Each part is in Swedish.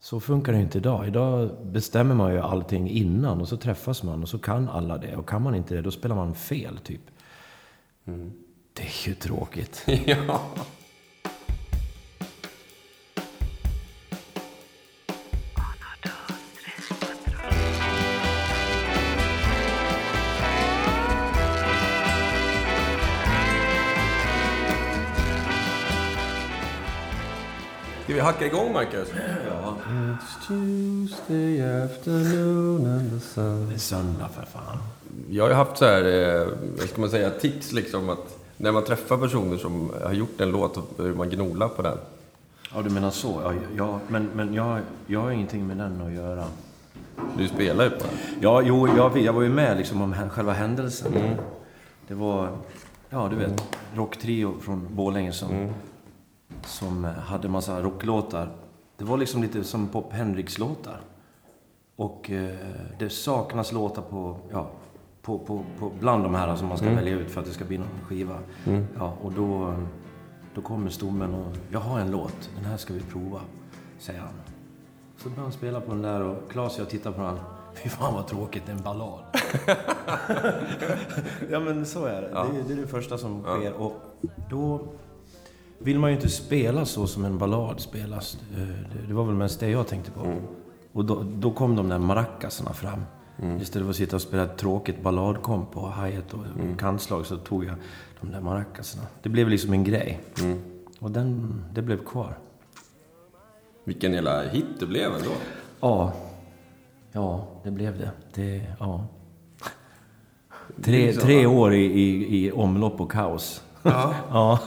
Så funkar det inte idag. Idag bestämmer man ju allting innan och så träffas man och så kan alla det. Och kan man inte det, då spelar man fel typ. Det är ju tråkigt. ja. Hacka igång, Marcus? Ja. It's Tuesday afternoon and the sun... Det är söndag för fan. Jag har ju haft så här, eh, vad ska man säga, tics liksom att när man träffar personer som har gjort en låt, och börjar man gnola på den. Ja, du menar så. Ja, ja, men men jag, jag har ingenting med den att göra. Du spelar ju på den. Ja, jo, jag, jag var ju med liksom om själva händelsen. Det var, ja du vet, rocktrio från Borlänge som, som hade massa rocklåtar. Det var liksom lite som Pop Henriks-låtar. Och eh, det saknas låtar på, ja, på, på, på, bland de här som man ska välja ut för att det ska bli någon skiva. Ja, och då, då kommer stommen och jag har en låt, den här ska vi prova, säger han. Så började han spela på den där och Claes och jag tittar på den. Fy fan vad tråkigt, en ballad. ja men så är det. Det, är, det är det första som sker. Och då vill man ju inte spela så som en ballad spelas. Eh, Det, var väl mest det jag tänkte på. Och då, då kom de där maracasarna fram. Istället för att sitta och spela ett tråkigt balladkomp på hi-hat och kantslag så tog jag de där maracasarna. Det blev liksom en grej. Och den, det blev kvar. Vilken jävla hit det blev ändå. Ja. Ja, det blev det. det ja. Tre, tre år i, i, i omlopp och kaos. Ja. Ja.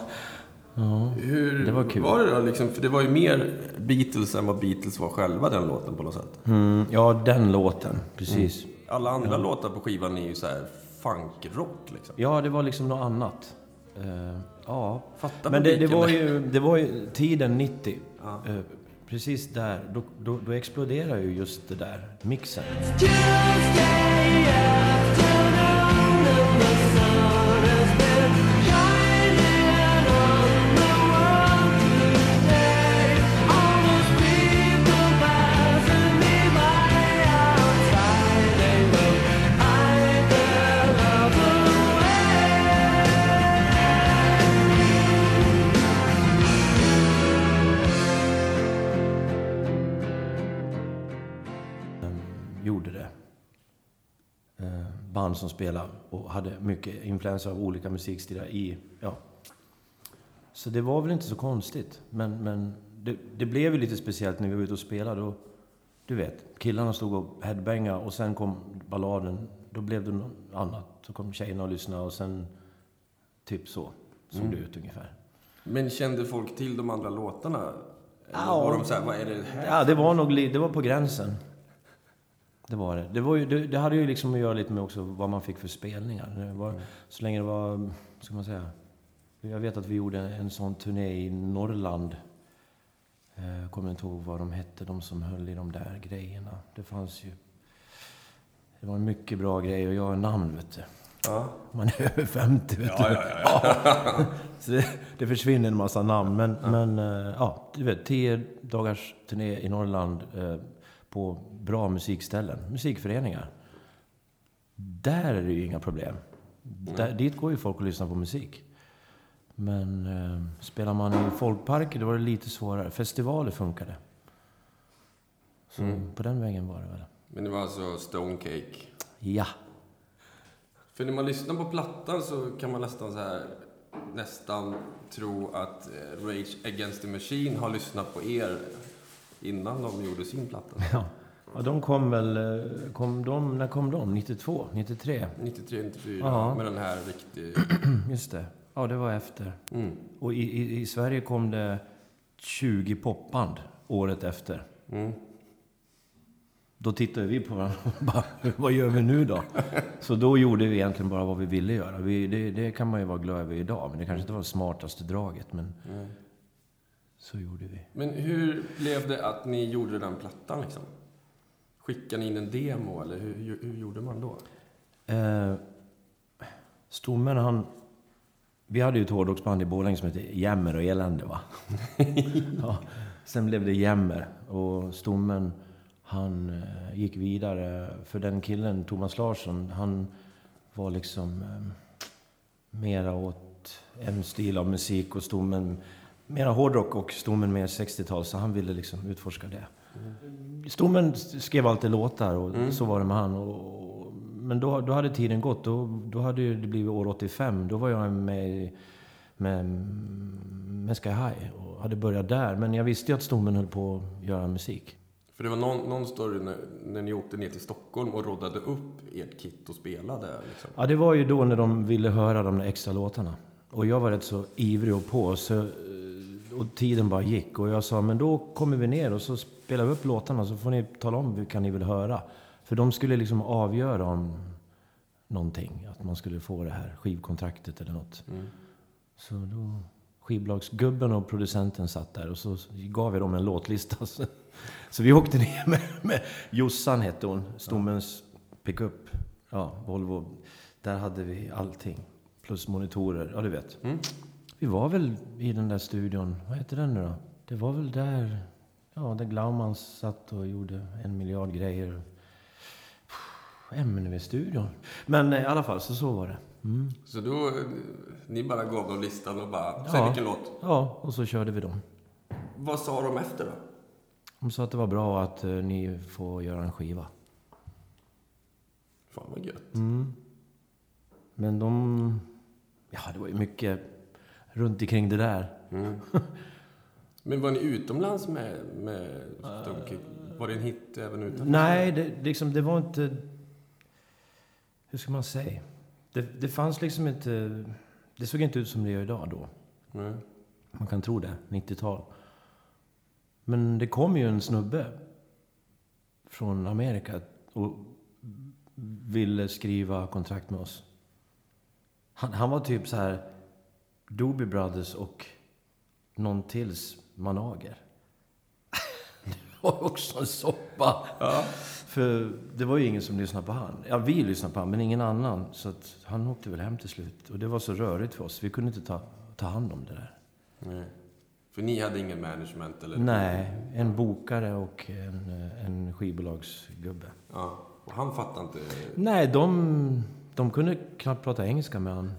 Hur Det var kul. var det då? Liksom, för det var ju mer Beatles än vad Beatles var själva, den låten på något sätt. Mm, ja, den låten. Precis. Alla andra låtar på skivan är ju så här funkrock liksom. Ja, det var liksom något annat. Eh, ja. Fatta Men det, det, var ju, det var ju tiden 90. Eh, precis där. Då, då, då exploderar ju just det där. Mixen. gjorde som spelade och hade mycket influenser av olika musikstilar i, ja. Så det var väl inte så konstigt. Men, men det, det blev ju lite speciellt när vi var ute och spelade. Och, du vet, killarna stod och headbangade och sen kom balladen. Då blev det något annat. Så kom tjejerna och lyssnade och sen typ så såg det ut ungefär. Men kände folk till de andra låtarna? Eller Ja. var de så här, vad är det här? Ja, det var nog det var på gränsen. Det var det. Det, var ju, det, det hade ju liksom att göra lite med också vad man fick för spelningar. Var, Så länge det var, ska man säga... Jag vet att vi gjorde en sån turné i Norrland. Eh, kommer inte ihåg vad de hette, de som höll i de där grejerna. Det fanns ju... Det var en mycket bra grej och jag har namn, vet du. Ja. Man är över 50, vet du. Ja. Så det, det försvinner en massa namn. Men, men eh, ja, du vet, tio dagars turné i Norrland eh, på bra musikställen, musikföreningar. Där är det ju inga problem. Där, dit går ju folk och lyssnar på musik. Men eh, spelar man i folkparker, då var det lite svårare. Festivaler funkade. Så på den vägen var det väl. Men det var alltså Stonecake. Ja. För när man lyssnar på plattan så kan man nästan så här nästan tro att eh, Rage Against the Machine har lyssnat på er innan de gjorde sin platta. Ja. ja, de kom väl... eh, Kom de, när kom de? 92? 93? 93, 94 Ja. med den här riktigt... Just det. Ja, det var efter. Mm. Och i, i, i Sverige kom det 20 popband året efter. Mm. Då tittade vi på varandra och bara, vad gör vi nu då? Så då gjorde vi egentligen bara vad vi ville göra. Vi, det, det kan man ju vara glad över idag, men det kanske inte var det smartaste draget. Men så gjorde vi. Men hur blev det att ni gjorde den plattan liksom? Skickade ni in en demo eller hur, hur, hur gjorde man då? Eh, Stommen, han... Vi hade ju ett hårdrocksband i Borlänge som hette Jämmer och elände, va? ja. Sen blev det jämmer och stommen han eh, gick vidare. För den killen, Thomas Larsson, han var liksom eh, mera åt en stil av musik och stommen mera hårdrock och stommen mer 60-tal. Så han ville liksom utforska det. Mm. Stommen skrev alltid låtar och mm. så var det med han. Och, men då, då hade tiden gått. Då, då hade det blivit år 85. Då var jag med, med, med Sky High och hade börjat där. Men jag visste ju att stommen höll på att göra musik. För det var någon, någon story när, när ni åkte ner till Stockholm och roddade upp ert kit och spelade? Liksom. Ja, det var ju då när de ville höra de där extra låtarna. Och jag var rätt så ivrig och på. Så, och tiden bara gick. Och jag sa, men då kommer vi ner och så spelar vi upp låtarna så får ni tala om vilka ni vill höra. För de skulle liksom avgöra om någonting. Att man skulle få det här skivkontraktet eller något. Mm. Så då skivbolagsgubben och producenten satt där och så gav jag dem en låtlista. Så vi åkte ner med, med Jossan hette hon, stommens pickup. Ja, Volvo. Där hade vi allting. Plus monitorer, ja du vet. Mm. Vi var väl i den där studion, vad heter den nu då? Det var väl där, ja, där Glaumans satt och gjorde en miljard grejer. MNV-studion. Men eh, i alla fall, så så var det. Mm. Så då, ni bara gav dem listan och bara, säg ja. vilken låt? Ja, och så körde vi dem. Vad sa de efter då? De sa att det var bra att uh, ni får göra en skiva. Fan vad gött. Mm. Men de... Ja, det var ju mycket runt omkring det där. Mm. Men var ni utomlands med, med Stonkick? Var det en hit även utomlands? Nej, det, liksom, det var inte... Hur ska man säga? Det, det fanns liksom inte... Det såg inte ut som det gör idag då. Mm. Man kan tro det, 90-tal. Men det kom ju en snubbe från Amerika och ville skriva kontrakt med oss. Han, han var typ så här Doobie Brothers och någon tills Manager. det var också en soppa. Ja. För det var ju ingen som lyssnade på han. Ja, vi lyssnade på han, men ingen annan. Så han åkte väl hem till slut. Och det var så rörigt för oss. Vi kunde inte ta, ta hand om det där. Nej. För ni hade ingen management? Eller? Nej, en bokare och en, en skivbolagsgubbe. Ja, och han fattade inte? Nej, de, de kunde knappt prata engelska med honom.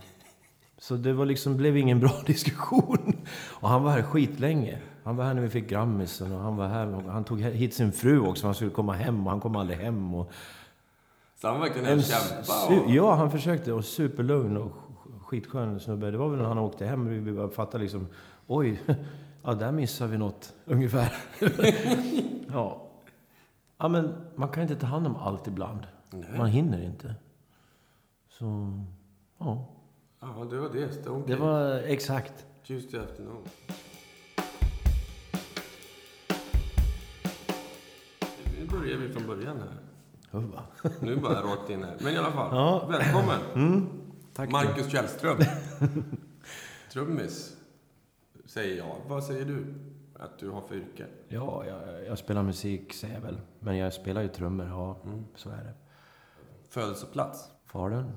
Så det var liksom, blev ingen bra diskussion. Och han var här skitlänge. Han var här när vi fick Grammisen och han var här. Och han tog hit sin fru också, han skulle komma hem och han kom aldrig hem. Och så han verkligen kämpa? Och... Ja, han försökte. Och superlugn och skitskön snubbe. Det var väl när han åkte hem vi började fatta liksom, oj, ja, där missar vi något ungefär. ja. ja, men man kan inte ta hand om allt ibland. Nej. Man hinner inte. Så, ja. Ja, det var det. Okay. Det var exakt. To know. Nu börjar vi från början här. Hurra. nu bara rakt in här. Men i alla fall, ja. välkommen. Mm. Tack Marcus Källström. Trummis, säger jag. Vad säger du att du har för yrke? Ja, jag, jag spelar musik, säger jag väl. Men jag spelar ju trummor, ja. Mm. Så är det. Födelseplats? Falun.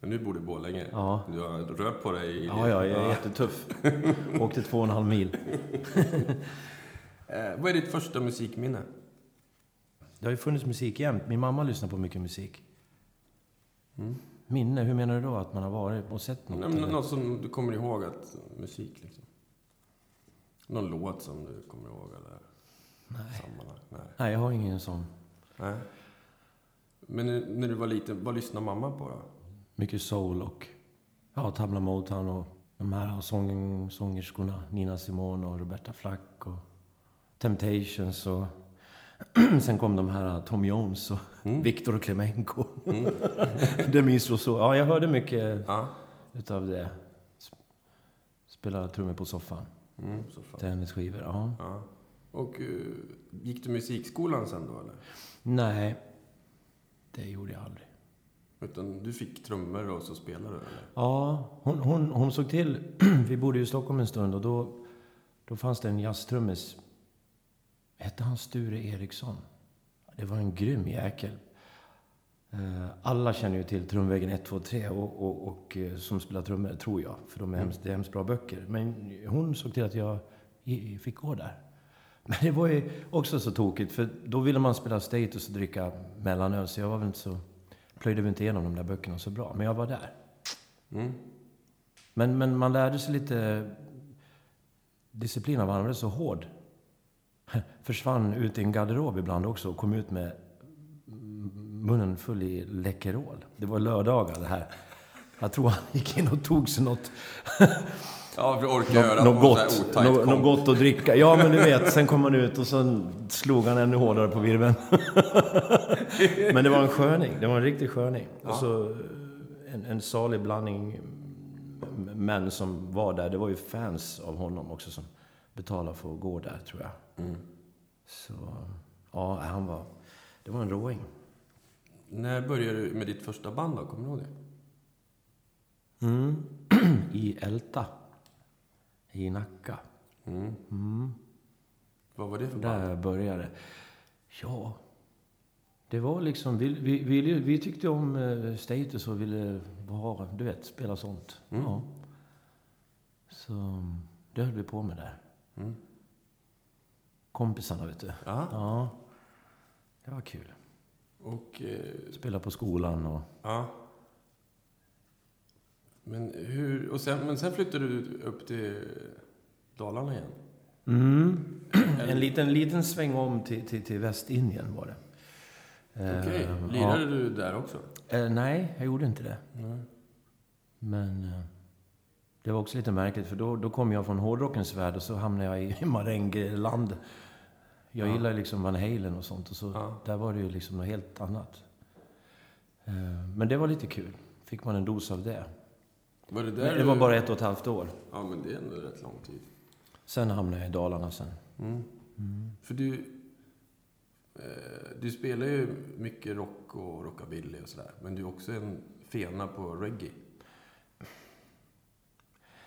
Men nu bor du i Borlänge. Ja. Du har rört på dig. Ja, ja, jag är jättetuff. Åkte två och en halv mil. eh, vad är ditt första musikminne? Det har ju funnits musik jämt. Min mamma lyssnar på mycket musik. Mm. Minne? Hur menar du då? Att man har varit och sett något? Nej, något som du kommer ihåg att musik liksom. Någon låt som du kommer ihåg eller? Nej. Sammanhang? Nej. Nej, jag har ingen sån. Nej. Men när du var liten, vad lyssnade mamma på då? Mycket soul och ja, Tabla Motown och de här sång, sångerskorna. Nina Simone och Roberta Flack och Temptations och sen kom de här Tom Jones och mm. Victor och Klemenko. Mm. det minns du så. Ja, jag hörde mycket ja. utav det. Spelade trummor på soffan. Mm, soffan. Tennisskivor, ja. ja. Och uh, gick du musikskolan sen då eller? Nej, det gjorde jag aldrig. Utan du fick trummor och så spelade du? Eller? Ja, hon, hon, hon såg till... vi bodde i Stockholm en stund och då, då fanns det en jazztrummis. Hette han Sture Eriksson? Det var en grym jäkel. Eh, alla känner ju till Trumvägen 1, 2, 3 och, och, och eh, som spelar trummor, tror jag. För de är hemskt, det är hemskt bra böcker. Men hon såg till att jag fick gå där. Men det var ju också så tokigt, för då ville man spela status och dricka mellanöl, så jag var väl inte så... Plöjde väl inte igenom de där böckerna så bra, men jag var där. Mm. Men, men man lärde sig lite disciplin av varandra, var så hård. Försvann ut i en garderob ibland också och kom ut med munnen full i Läkerol. Det var lördagar det här. Jag tror han gick in och tog sig något, Ja, för att orka göra något, gott, något, gott att dricka. Ja, men du vet, sen kom han ut och så slog han ännu hårdare på virveln. men det var en sköning. Det var en riktig sköning. Och så eh, en, en salig blandning män som var där. Det var ju fans av honom också som betalade för att gå där, tror jag. Mm. Så, ja, han var... Det var en råing. När började du med ditt första band då? Kommer du ihåg det? Mm. I Älta. I Nacka. Mm. Mm. Vad var det för band? Där började Ja, det var liksom... Vi, vi, vi, vi tyckte om eh, status och ville vara, du vet, spela sånt. Mm. Ja. Så det höll vi på med där. Mm. Kompisarna, vet du. Ja. Ja, det var kul. Och... Eh, Spela på skolan och... ja. Men hur... Och sen, men sen flyttade du upp till Dalarna igen? Mm. En liten, liten sväng om till, till, till Västindien var det. Okej. Eh, Lirade du där också? ja. Eh, nej, jag gjorde inte det. Nej. Men eh, det var också lite märkligt, för då, då kom jag från hårdrockens värld och så hamnade jag i marängeland. Jag Ja. gillar liksom Van Halen och sånt och så Ja. där var det ju liksom något helt annat. Eh, Men det var lite kul. Fick man en dos av det. Var det där det var bara ett och ett halvt år. Ja, men det är ändå rätt lång tid. Sen hamnade jag i Dalarna sen. Mm. För du... Eh, du spelar ju mycket rock och rockabilly och sådär. Men du är också en fena på reggae.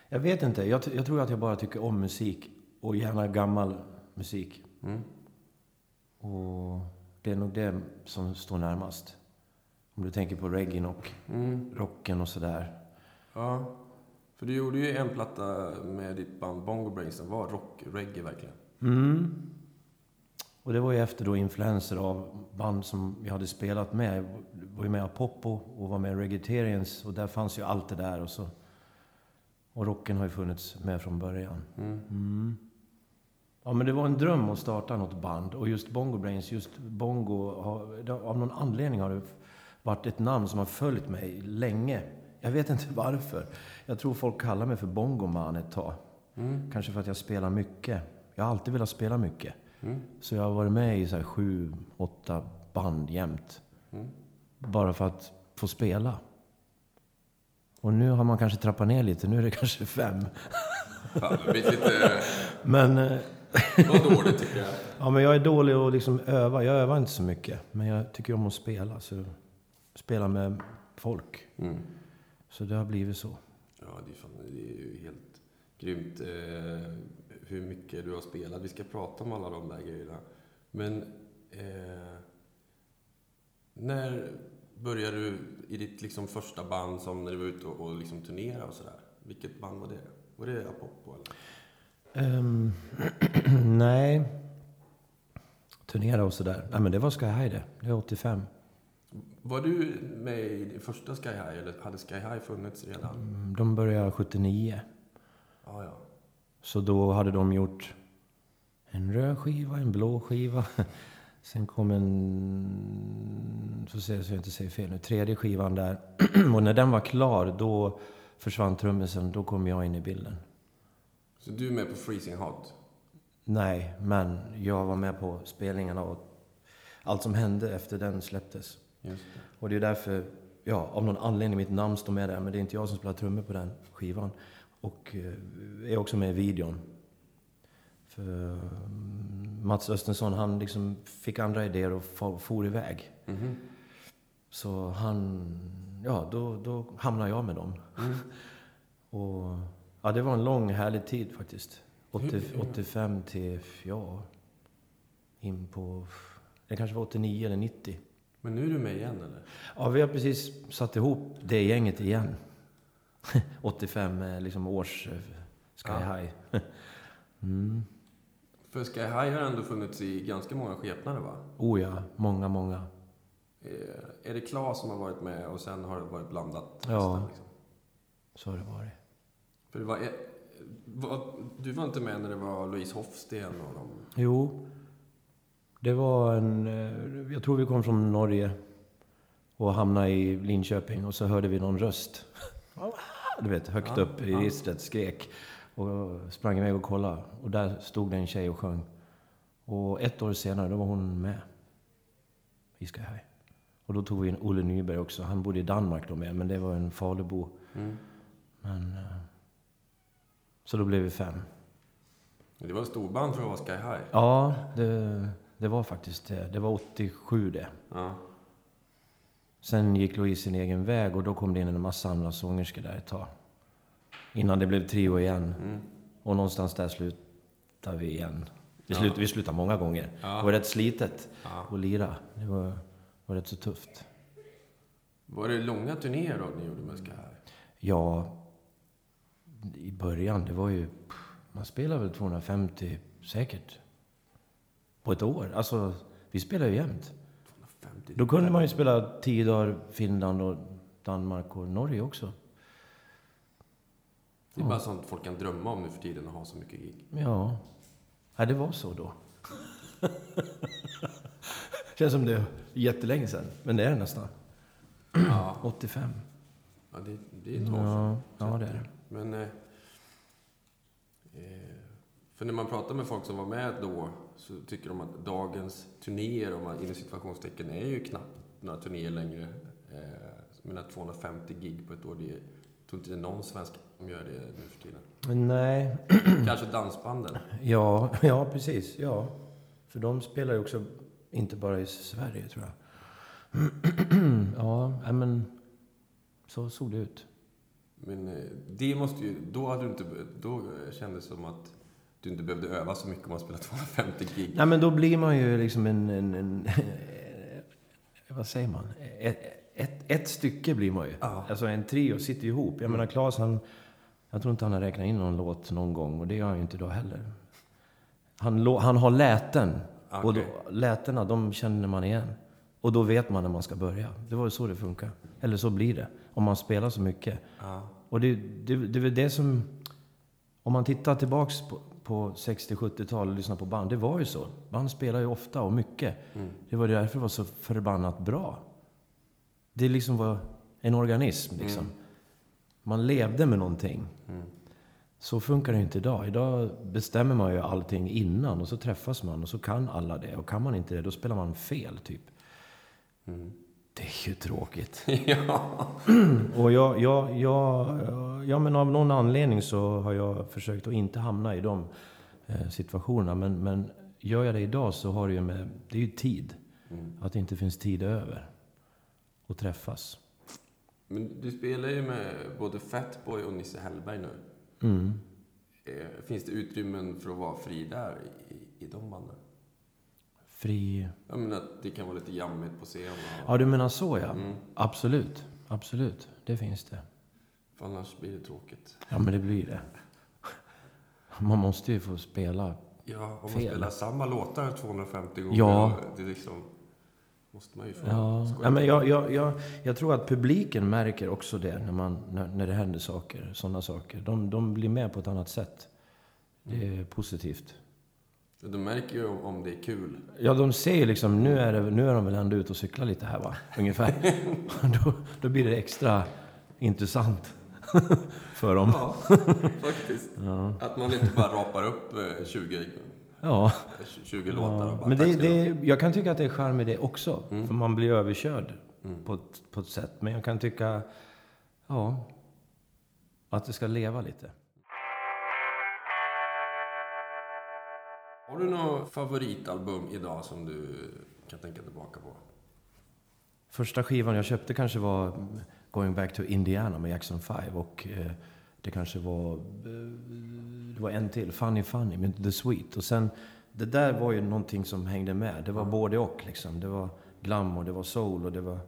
Jag vet inte. Jag, jag tror att jag bara tycker om musik. Och gärna gammal musik. Mm. Och det är nog det som står närmast. Om du tänker på reggae och Mm. rocken och sådär. Ja. För du gjorde ju en platta med ditt band Bongo Brains som var rock, reggae verkligen. Mm. Och det var ju efter då influenser av band som jag hade spelat med. Jag var ju med av Poppo och var med i Reggaetarians och där fanns ju allt det där och så. Och rocken har ju funnits med från början. Mm. Mm. Ja, men det var en dröm att starta något band. Och just Bongo Brains, just Bongo, har, av någon anledning har det varit ett namn som har följt mig länge. Jag vet inte varför. Jag tror folk kallar mig för Bongoman ett tag. Mm. Kanske för att jag spelar mycket. Jag har alltid velat spela mycket. Mm. Så jag har varit med i så här sju, åtta band jämt. Mm. Bara för att få spela. Och nu har man kanske trappat ner lite. Nu är det kanske fem. Fan, det blir lite... Men, eh, Vad dåligt tycker jag. ja, men jag är dålig att liksom öva. Jag övar inte så mycket. Men jag tycker om att spela. Så spela med folk. Mm. Så det har blivit så. Ja, det är, fan, det är ju helt grymt eh, hur mycket du har spelat. Vi ska prata om alla de där grejerna. Men eh, när började du i ditt liksom, första band som när du var ute och, och liksom, turnerade och sådär? Vilket band var det? Var det Apoppo eller? Ehm, nej. Turnera och sådär. Nej, men det var Sky High det. Det är 85. Var du med i din första Sky High eller hade Sky High funnits redan? Mm, De började 79. Ja, ja. Så då hade de gjort en röd skiva, en blå skiva. Sen kom en, så ser jag så jag inte säger fel nu, tredje skivan där. Och när den var klar, då försvann trummisen. Då kom jag in i bilden. Så du är med på Freezing Hot? Nej, men jag var med på spelningarna och allt som hände efter den släpptes. Det. Och det är därför, ja, av någon anledning mitt namn står med där. Men det är inte jag som spelar trummor på den skivan. Och eh, är också med i videon. För mm, Mats Östensson, han liksom fick andra idéer och for, iväg. Mhm. Så han, ja, då, då hamnade jag med dem. Mm. Och ja, det var en lång härlig tid faktiskt. 80, Hur- 85 till, ja, in på, det kanske var 89 eller 90. Men nu är du med igen eller? Ja, vi har precis satt ihop det gänget igen. 85 är liksom års eh, Sky Ja. High. Mm. För Sky High har ändå funnits i ganska många skepnader, va? Oh ja, många, många. Eh, Är det Claes som har varit med och sen har det varit blandat? Ja. nästan, liksom? Så har det varit. För det var, eh, var, du var inte med när det var Louise Hofsten och de... Jo, det var en... eh, Jag tror vi kom från Norge och hamnade i Linköping och så hörde vi någon röst. Du vet, högt upp i registret, skrek. Och sprang iväg och kollade. Och där stod det en tjej och sjöng. Och ett år senare, då var hon med i Sky High. Och då tog vi in Olle Nyberg också. Han bodde i Danmark då med, men det var en Falubo. Mm. Men... eh, Så då blev vi fem. Det var en storband för att vara Sky High. Ja, det, det var faktiskt det. Det var 87 det. Ja. Sen gick Louise sin egen väg och då kom det in en massa andra sångerskor där ett tag. Innan det blev trio igen. Mm. Och någonstans där slutade vi igen. Vi, Ja. slut, vi slutade många gånger. Ja. Det var rätt slitet Ja. att lira. Det var, var rätt så tufft. Var det långa turnéer då ni gjorde med High? Ja, i början, det var ju... Man spelade väl 250 säkert. På ett år. Alltså, vi spelade ju jämt. 250? Då kunde man ju spela tio dagar Finland och Danmark och Norge också. Det är bara sånt folk kan drömma om nu för tiden, att ha så mycket gig. Ja, ja det var så då. Känns som det är jättelänge sedan, men det är det nästan. Ja, 85. ja det, det är ett tag sedan. Ja, ja det är det. Men... Eh, eh, för när man pratar med folk som var med då så tycker de att dagens turnéer, om man inom situationstecken, är ju knappt några turnéer längre. Eh, menar 250 gig på ett år, det är, jag tror inte det är någon svensk som gör det nu för tiden. Nej, Kanske dansbanden. ja, ja precis. Ja. För de spelar ju också, inte bara i Sverige tror jag. ja, men så såg det ut. Men eh, det måste ju, då hade du inte, då kändes det som att du inte behövde öva så mycket om man spelar 250 gig. Nej, men då blir man ju liksom en... en, en vad säger man? Ett, ett, ett stycke blir man ju. Ja. Alltså en trio sitter ju ihop. Jag menar, Claes han... Jag tror inte han har räknat in någon låt någon gång och det gör han ju inte idag heller. Han, han har läten. Och då, lätena, de känner man igen. Och då vet man när man ska börja. Det var ju så det funkar. Eller så blir det. Om man spelar så mycket. Ja. Och det, det, det är väl det som... Om man tittar tillbaks på, på 60-70-talet och lyssnar på band, det var ju så. Band spelar ju ofta och mycket. Det var därför det var så förbannat bra. Det liksom var en organism liksom. Man levde med någonting. Så funkar det inte idag. Idag bestämmer man ju allting innan och så träffas man och så kan alla det. Och kan man inte det, då spelar man fel typ. Det är ju tråkigt. ja. Och jag, jag, jag, ja, men av någon anledning så har jag försökt att inte hamna i de eh, situationerna. Men, men gör jag det idag så har det ju med, det är ju tid. Att det inte finns tid över. Att träffas. Men du spelar ju med både Fatboy och Nisse Hellberg nu. Mm. Eh, Finns det utrymmen för att vara fri där i, i de banden? Fri... Jag menar att det kan vara lite jammigt på scen. Och, Ja, du menar så ja. Mm. Absolut. Absolut. Det finns det. för annars blir det tråkigt. Ja, men det blir det. Man måste ju få spela. Ja, om man Fel. spelar samma låtar 250 gånger. Ja. Det är liksom, måste man ju få Ja, ja men jag, jag, jag, jag tror att publiken märker också det när, man, när, när det händer saker. Sådana saker. De, de blir med på ett annat sätt. Det är positivt. De märker ju om, det är kul. Ja, de ser ju liksom, nu är, det, nu är de väl ändå ute och cyklar lite här va? Ungefär. då, då blir det extra intressant för dem. Ja, faktiskt. Att man inte bara rapar upp eh, 20, Ja. 20 låtar och bara Men "Tack det, ska du ha." det, jag kan tycka att det är charm i det också. Mm. För man blir överkörd på, ett, på ett sätt. Men jag kan tycka, ja, att det ska leva lite. Har du något favoritalbum idag som du kan tänka tillbaka på? Första skivan jag köpte kanske var Going Back to Indiana med Jackson 5 och eh, det kanske var, eh, det var en till, Funny Funny med The Sweet. Och sen, det där var ju någonting som hängde med. Det var både och liksom. Det var glam och det var soul och det var...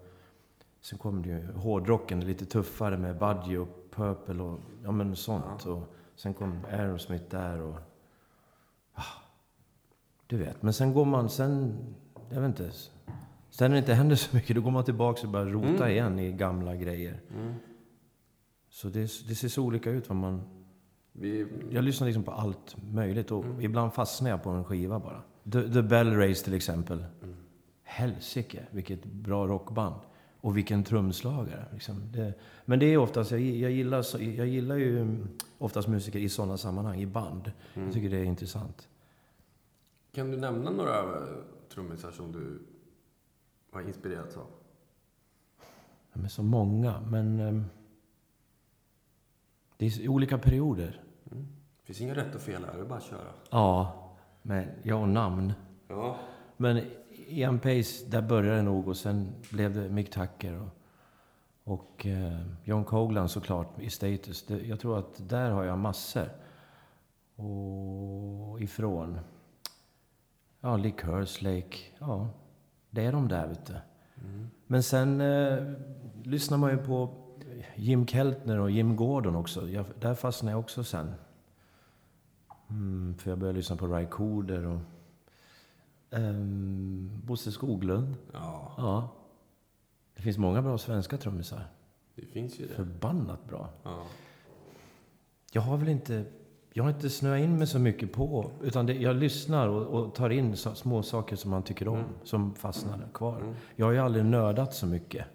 Sen kom det ju hårdrocken, lite tuffare med Budgie och Purple och ja men sånt. Och sen kom Aerosmith där och... Du vet, men sen går man, sen, jag vet inte. Sen när det inte händer så mycket, då går man tillbaka och börjar rota Mm. igen i gamla grejer. Så det, det ser så olika ut vad man... Vi, Jag lyssnar liksom på allt möjligt och Mm. ibland fastnar jag på en skiva bara. The, The Bell Race till exempel. Mm. Helsike, vilket bra rockband. Och vilken trumslagare. Liksom. Det, men det är oftast, jag, jag, gillar, jag gillar ju mm, oftast musiker i sådana sammanhang, i band. Mm. Jag tycker det är intressant. Kan du nämna några eh, trummisar som du har inspirerats av? De är så många, men... ehm, det är olika perioder. Det finns inga rätt och fel här, det är bara att köra. Ja, men jag har namn. Ja. Men Ian Pace, där började det nog och sen blev det Mick Tucker och, och eh, John Coglan såklart i Status. Det, jag tror att där har jag massor. Och ifrån. Ja, Lick Lake. Ja, det är de där vet du. Men sen eh, lyssnar man ju på Jim Keltner och Jim Gordon också. Jag, där fastnade jag också sen. Mm, för jag började lyssna på Ry Cooder och um, Bosse Skoglund. ja, Ja. Det finns många bra svenska trummisar. det finns ju det. Förbannat bra. Ja. Jag har väl inte... Jag har inte snöat in mig så mycket på, utan det, jag lyssnar och, och tar in så, små saker som man tycker om, som fastnar kvar. Jag har ju aldrig nördat så mycket.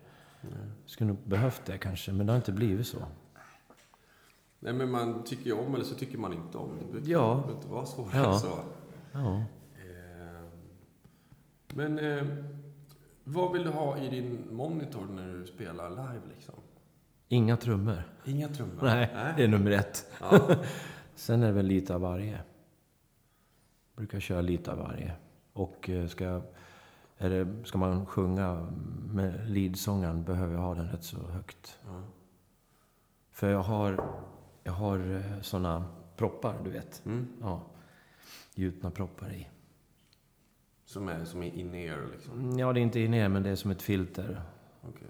Skulle nog behövt det kanske, men det har inte blivit så. Nej, men man tycker ju om eller så tycker man inte om. Det behöver Ja. inte vara svårare Ja. än så. Ja. Eh, Men eh, vad vill du ha i din monitor när du spelar live liksom? Inga trummor. Inga trummor? Nej, det är nummer ett. Ja. Sen är det väl lite av varje. Brukar köra lite av varje. Och eh, ska, jag, är det, ska man sjunga med leadsångaren behöver jag ha den rätt så högt. Ja. För jag har, jag har såna proppar, du vet. Mm. Ja, gjutna proppar i. Som är som är in-ear liksom? Mm, Ja, det är inte inne men det är som ett filter. Okej.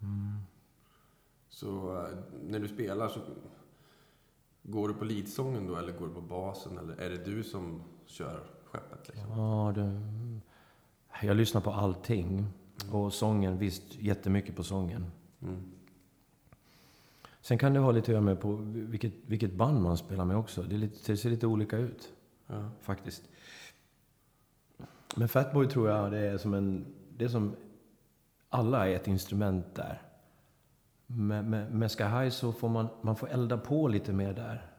Mm. Så eh, när du spelar så går du på leadsången då eller går du på basen? Eller är det du som kör skeppet liksom? Ja, det, jag lyssnar på allting. Och sången, visst, jättemycket på sången. Mm. Sen kan det ha lite att göra med på vilket, vilket band man spelar med också. Det, lite, det ser lite olika ut, Ja. faktiskt. Men Fatboy tror jag det är som en... Det är som... Alla är ett instrument där. Med, med, med Sky High så får man, man får elda på lite mer där.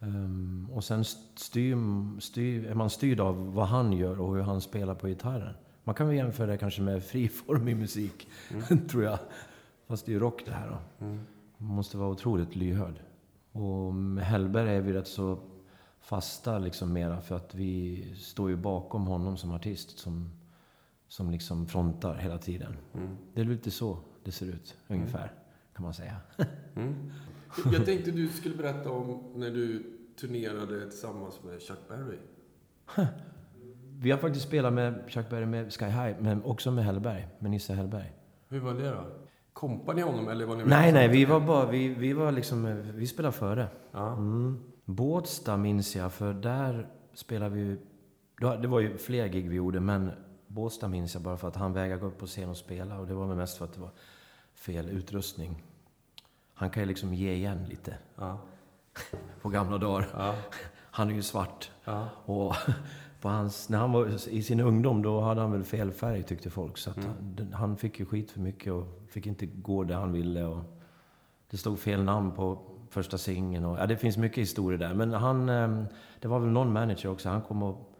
Ehm, och sen styr, styr, är man styrd av vad han gör och hur han spelar på gitarren. Man kan väl jämföra det kanske med friformig musik, tror jag. Fast det är ju rock det här då. Mm. Man måste vara otroligt lyhörd. Och med Hellberg är vi rätt så fasta liksom mera för att vi står ju bakom honom som artist som, som liksom frontar hela tiden. Mm. Det är lite så det ser ut, ungefär, kan man säga. Mm. Jag tänkte du skulle berätta om när du turnerade tillsammans med Chuck Berry. Vi har faktiskt spelat med Chuck Berry med Sky High, men också med Hellberg, med Nisse Hellberg. Hur var det då? Kompade ni honom eller var ni Nej, nej, vi var bara, vi, vi var liksom, vi spelade före. Ja. Mm. Båstad minns jag, för där spelade vi... Det var ju fler gig vi gjorde, men Båstad minns jag bara för att han vägrade gå upp på scen och spela. Och det var väl mest för att det var fel utrustning. Han kan ju liksom ge igen lite Ja. på gamla dagar. Ja. Han är ju svart. Ja. Och på hans, när han var i sin ungdom, då hade han väl fel färg tyckte folk. Så Mm. han, han fick ju skit för mycket och fick inte gå där han ville. Och det stod fel namn på första singeln. Och, ja, det finns mycket historier där. Men han, eh, det var väl någon manager också. Han kom och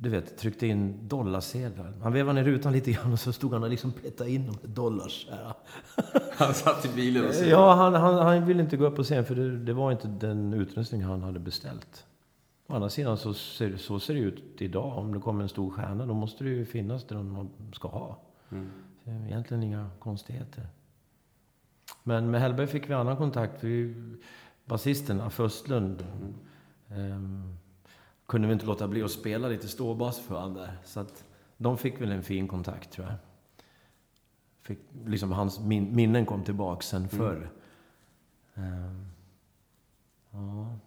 du vet, tryckte in dollarsedlar. Han vevade ner rutan lite grann och så stod han och liksom petade in de dollars. Han satt i bilen och så. Ja, han, han, han ville inte gå upp på scen för det, det var inte den utrustning han hade beställt. Å andra sidan så ser, så ser det ut idag. Om det kommer en stor stjärna då måste det ju finnas det man ska ha. Mm. Egentligen inga konstigheter. Men med Hellberg fick vi annan kontakt. Vi, basisten Affe Östlund ehm, kunde vi inte låta bli att spela lite ståbas för honom där. Så att de fick väl en fin kontakt tror jag. Fick, liksom hans min, minnen kom tillbaka sen förr. Ehm, ja.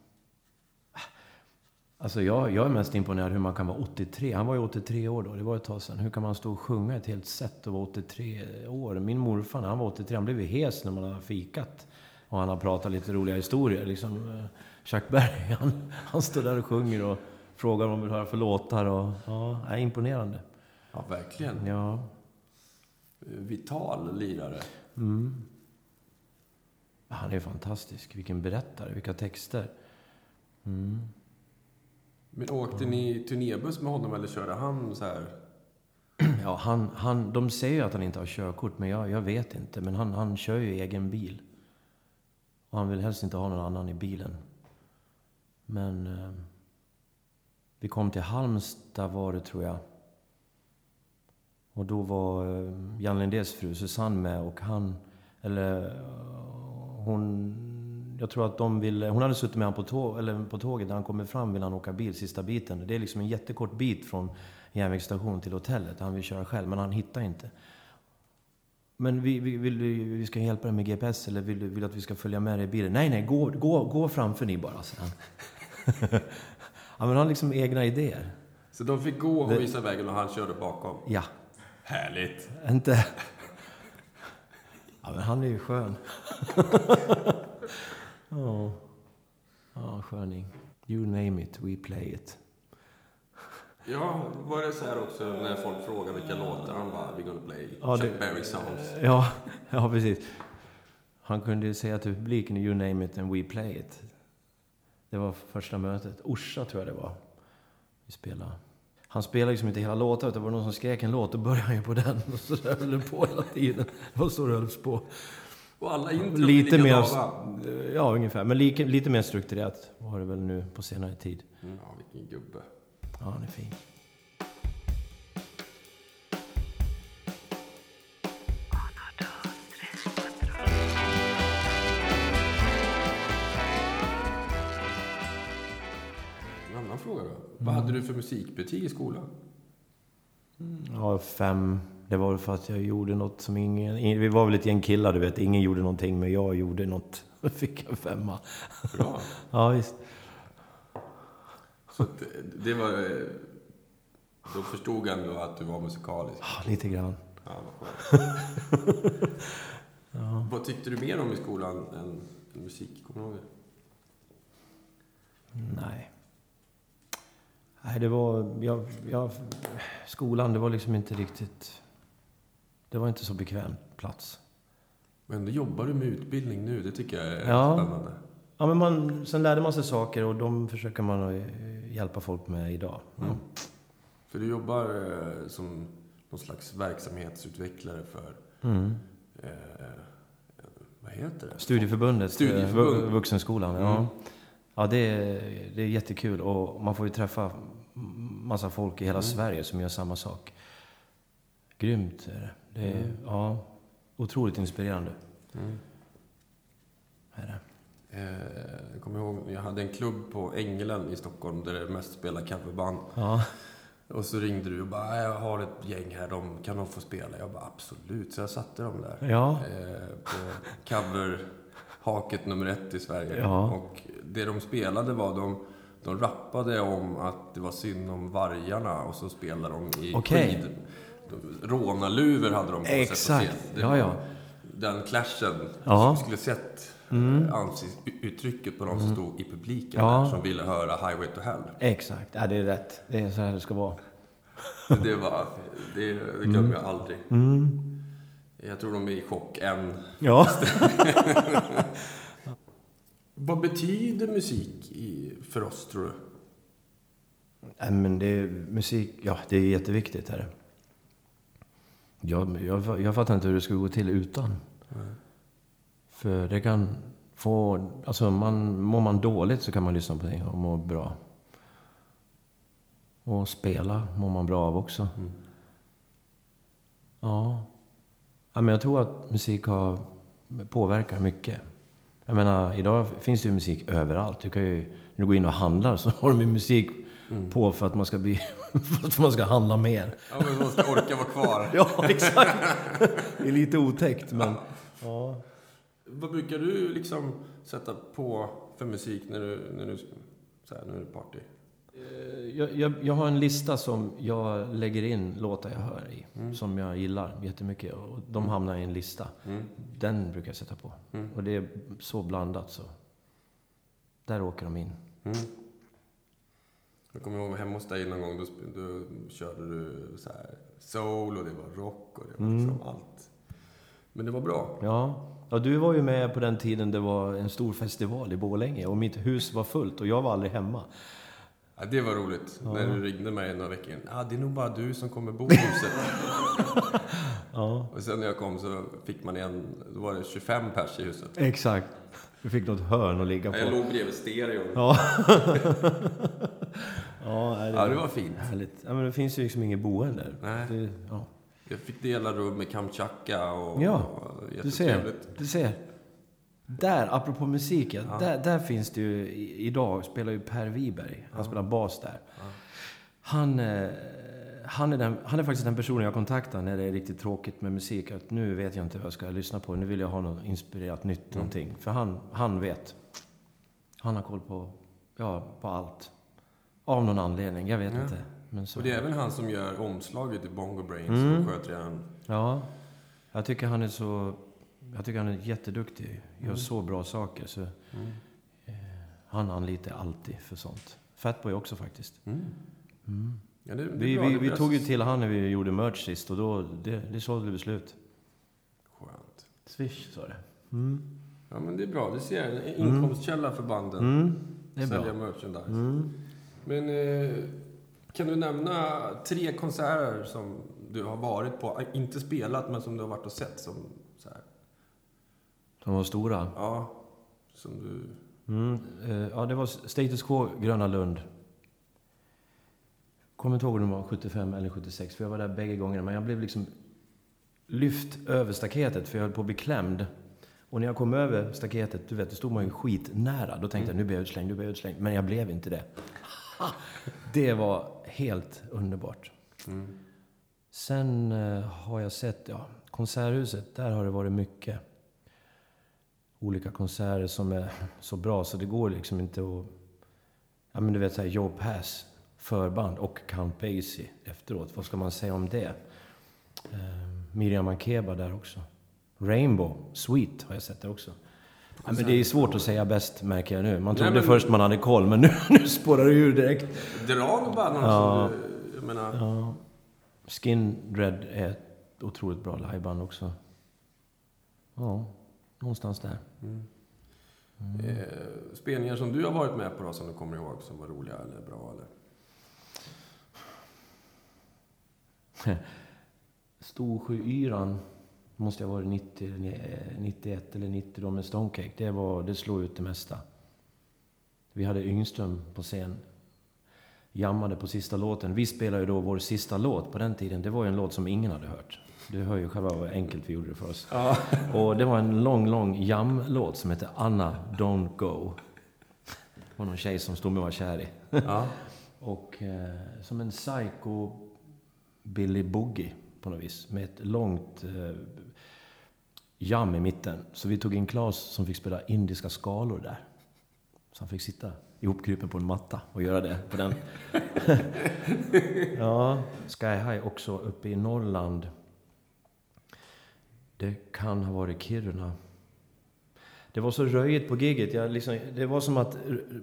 Alltså jag, jag är mest imponerad hur man kan vara 83. Han var ju 83 år då, det var ett tag sedan. Hur kan man stå och sjunga ett helt set och vara 83 år? Min morfar, när han var 83, han blev ju hes när man hade fikat. Och han har pratat lite roliga historier. Liksom, eh, Chuck Berry, han, han står där och sjunger och frågar vad man vill höra för låtar. Och, ja, är imponerande. Ja, verkligen. Ja. Vital lirare. Mm. Han är fantastisk. Vilken berättare, vilka texter. Mm. Men åkte ni turnébuss med honom eller körde han så här? Ja, han, han, de säger ju att han inte har körkort, men jag, jag vet inte. Men han, han kör ju egen bil. Och han vill helst inte ha någon annan i bilen. Men... Vi kom till Halmstad var det, tror jag. Och då var eh, Jan Lindés fru Susanne med och han... Eller eh, hon... Jag tror att de ville... Hon hade suttit med honom på, tåg, eller på tåget. När han kommer fram vill han åka bil sista biten. Det är liksom en jättekort bit från järnvägsstation till hotellet. Han vill köra själv, men han hittar inte. Men vi, vi, vill du, vi ska hjälpa dig med GPS eller vill du vill att vi ska följa med dig i bilen? Nej, nej, gå, gå, gå framför ni bara, säger han. ja, men han liksom egna idéer. Så de fick gå och visa vägen och han körde bakom? Ja. Härligt! Inte... Ja, men han är ju skön. Ja, ja sköning. You name it, we play it. Ja, var det så här också när folk frågar vilka låtar han bara, we're gonna play Ja, Chuck det- Berry songs. Ja, ja precis. Han kunde ju säga till publiken, you name it and we play it. Det var första mötet. Orsa tror jag det var. Vi spelade. Han spelade liksom inte hela låtar, utan det var någon som skrek en låt, då började han ju på den. Och så där höll det på hela tiden. Det var så det hölls på. Och alla intron Lite mer, ja ungefär, men lite, lite mer strukturerat var det väl nu på senare tid. Mm, ja, vilken gubbe. Ja, han är fin. Vad hade du för musikbetyg i skolan? Ja, fem. Det var för att jag gjorde något som ingen... ing- Vi var väl ett gäng killar, du vet. Ingen gjorde någonting, men jag gjorde något. Då fick jag femma. Bra. Ja, visst. Så det- det var... eh, Då förstod han då att du var musikalisk. Ja, lite grann. Ja, vad skönt. Vad tyckte du mer om i skolan än än musik? Kommer du ihåg det? Nej. Nej, det var... Jag, jag, skolan, det var liksom inte riktigt... Det var inte så bekväm plats. Men då jobbar du med utbildning nu. Det tycker jag är Ja. spännande. Ja, men man, sen lärde man sig saker och de försöker man eh, hjälpa folk med idag. Mm. För du jobbar eh, som någon slags verksamhetsutvecklare för... Mm. Eh, vad heter det? Studieförbundet, Studieförbund. eh, vu- Vuxenskolan. Mm. Ja, ja det, är, det är jättekul och man får ju träffa massa folk i hela Mm. Sverige som gör samma sak. Grymt är det. det är, Mm. ja, otroligt inspirerande. Mm. Är det. Eh, jag kommer ihåg, jag hade en klubb på Ängelen i Stockholm där det mest spelade coverband. Ja, Och så ringde du och bara, jag har ett gäng här, de, kan de få spela? Jag bara, absolut. Så jag satte dem där. ja, Eh, på coverhaket nummer ett i Sverige. Ja. Och det de spelade var, de, de rappade om att det var synd om vargarna och så spelade de i Okej. skid. Rånarluvor hade de på sig Exakt. Det Ja, ja. Den clashen. Ja. Mm. Du skulle sett eh, ansiktsuttrycket på de som stod i publiken Ja. där, som ville höra Highway to Hell. exakt. Ja, det är rätt. Det är så här det ska vara. Det var, det, det glömmer jag aldrig. Mm. Jag tror de är i chock än. Ja. Vad betyder musik i, för oss, tror du? Nej, men det är musik, ja det är jätteviktigt. Här. Jag, jag, jag fattar inte hur det skulle gå till utan. För det kan få, alltså man, mår man dåligt så kan man lyssna på det och må bra. Och spela mår man bra av också. Ja. ja. men jag tror att musik har, påverkar mycket. Jag menar, idag finns det ju musik överallt. Du kan ju, när du går in och handlar så har de ju musik på för att man ska bli, för att man ska handla mer. Ja, men man ska orka vara kvar. Ja, exakt. Det är lite otäckt, men... Ja. Vad brukar du liksom sätta på för musik när du, när du så här, nu är det party? Eh, Jag, jag, jag har en lista som jag lägger in låtar jag hör i. Som jag gillar jättemycket. Och de hamnar i en lista. Mm. Den brukar jag sätta på. Mm. Och det är så blandat så. Där åker de in. Mm. Jag kommer ihåg hemma hos dig någon gång, då, då körde du så här soul och det var rock och det var Mm. liksom allt. Men det var bra. Ja. ja, du var ju med på den tiden det var en stor festival i Borlänge. Och mitt hus var fullt och jag var aldrig hemma. Ja, det var roligt. Ja. När du ringde mig några veckor in. Ja, det är nog bara du som kommer bo i huset. Ja, och sen när jag kom så fick man en, då var det 25 pers i huset. exakt. Du fick något hörn att ligga Jag på. låg bredvid stereon. Ja. ja, nej, Ja, det var fint. härligt. Ja, men det finns ju liksom inget boende där. Nej. Det, ja. Jag fick dela rum med Kamchatka och... Ja, och Du ser, du ser. Där, apropå musik, ja. Ja. Där, där finns det ju, idag spelar ju Per Wiberg, han spelar bas där. Ja. Han, eh, han, är den, han är faktiskt den personen jag kontaktar när det är riktigt tråkigt med musik. Att nu vet jag inte vad jag ska lyssna på, nu vill jag ha något inspirerat nytt Mm. någonting. För han, han vet. Han har koll på, ja, på allt. Av någon anledning, jag vet Ja. inte. Och det är även han som gör omslaget i Bongo Brains Mm. och sköter den. Ja, jag tycker han är så... Jag tycker han är jätteduktig. Gör Mm. så bra saker. Så Mm. han anlitar alltid för sånt. Fatboy också faktiskt. Mm. Mm. Ja, det, det Vi, vi, Det vi tog ju till han när vi gjorde merch sist och då, det, det sålde vi slut. Skönt. Swish sa det. Mm. Ja, men det är bra. Du ser, en inkomstkälla för banden. Mm. Det är Sälja bra. merchandise. Mm. Men eh, kan du nämna tre konserter som du har varit på, inte spelat, men som du har varit och sett som De var stora. ja, som du... Mm. eh, Ja, det var Status Quo, Gröna Lund. Kommer inte ihåg om det var 75 eller 76, för jag var där bägge gångerna. Men jag blev liksom lyft över staketet, för jag höll på att bli klämd. Och när jag kom över staketet, du vet, då stod man ju skitnära. Då tänkte jag, nu blir jag utslängd, nu blir jag utslängd. Men jag blev inte det. Det var helt underbart. Mm. Sen eh, har jag sett, ja, Konserthuset, där har det varit mycket olika konserter som är så bra så det går liksom inte att... Ja men du vet såhär Joe Pass, förband och Count Basie efteråt. Vad ska man säga om det? Eh, Miriam Makeba där också. Rainbow, Sweet har jag sett där också. Ja, men det är svårt att säga bäst märker jag nu. Man trodde men- först man hade koll men nu, nu spårar det ur direkt. Dra några band Ja. som du, jag menar, Ja. Skin Dread är ett otroligt bra liveband också. Ja, någonstans där. Mm. eh, spelningar som du har varit med på då, som du kommer ihåg, som var roliga eller bra eller? Storsjöyran måste jag ha varit 90, eller, eh, 91 eller 90 då med Stonecake. Det, var, det slog ut det mesta. Vi hade Yngström på scen. Jammade på sista låten. Vi spelade ju då vår sista låt på den tiden. Det var ju en låt som ingen hade hört. Du hör ju själva vad enkelt vi gjorde det för oss. Ja. Och det var en lång, lång jam-låt som hette Anna Don't Go. Det var någon tjej som stod med var kär i. ja. Och eh, som en psycho Billy Boogie på något vis. Med ett långt eh, jam i mitten. Så vi tog in Claes som fick spela indiska skalor där. Så han fick sitta ihopkrupen på en matta och göra det på den. ja, Sky High också uppe i Norrland. Det kan ha varit Kiruna. Det var så röjigt på giget. Jag liksom, det var som att